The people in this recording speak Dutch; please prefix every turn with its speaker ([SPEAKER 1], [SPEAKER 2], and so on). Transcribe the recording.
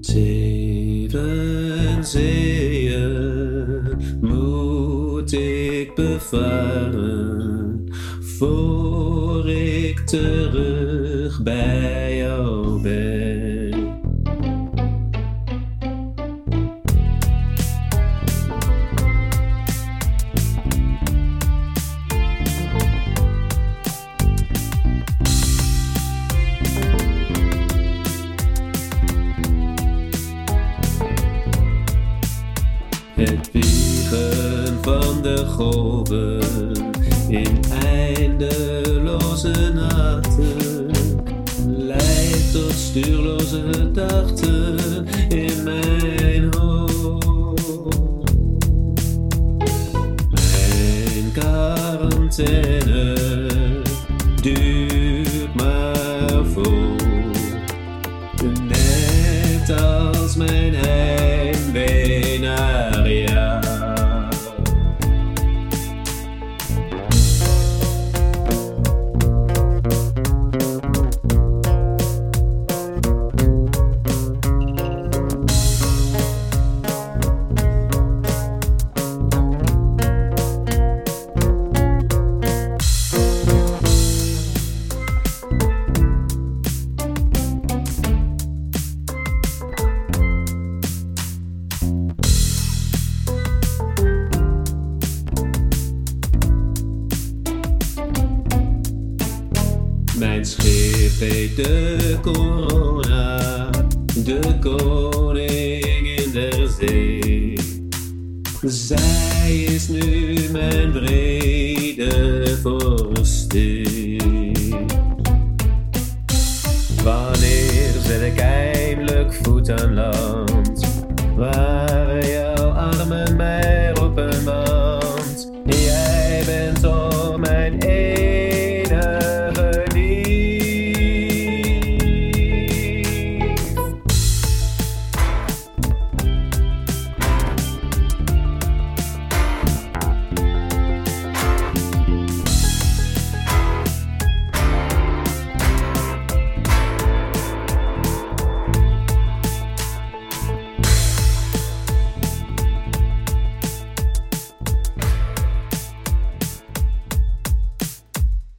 [SPEAKER 1] Zeven zeeën moet ik bevaren voor ik terug bij jou ben. Het wiegen van de golven in eindeloze nachten leidt tot stuurloze gedachten in mijn hoofd. Mijn quarantaine duurt Mijn schip heet de corona, de koningin der zee. Zij is nu mijn vrede vorstin. Wanneer zet ik eindelijk voet aan land,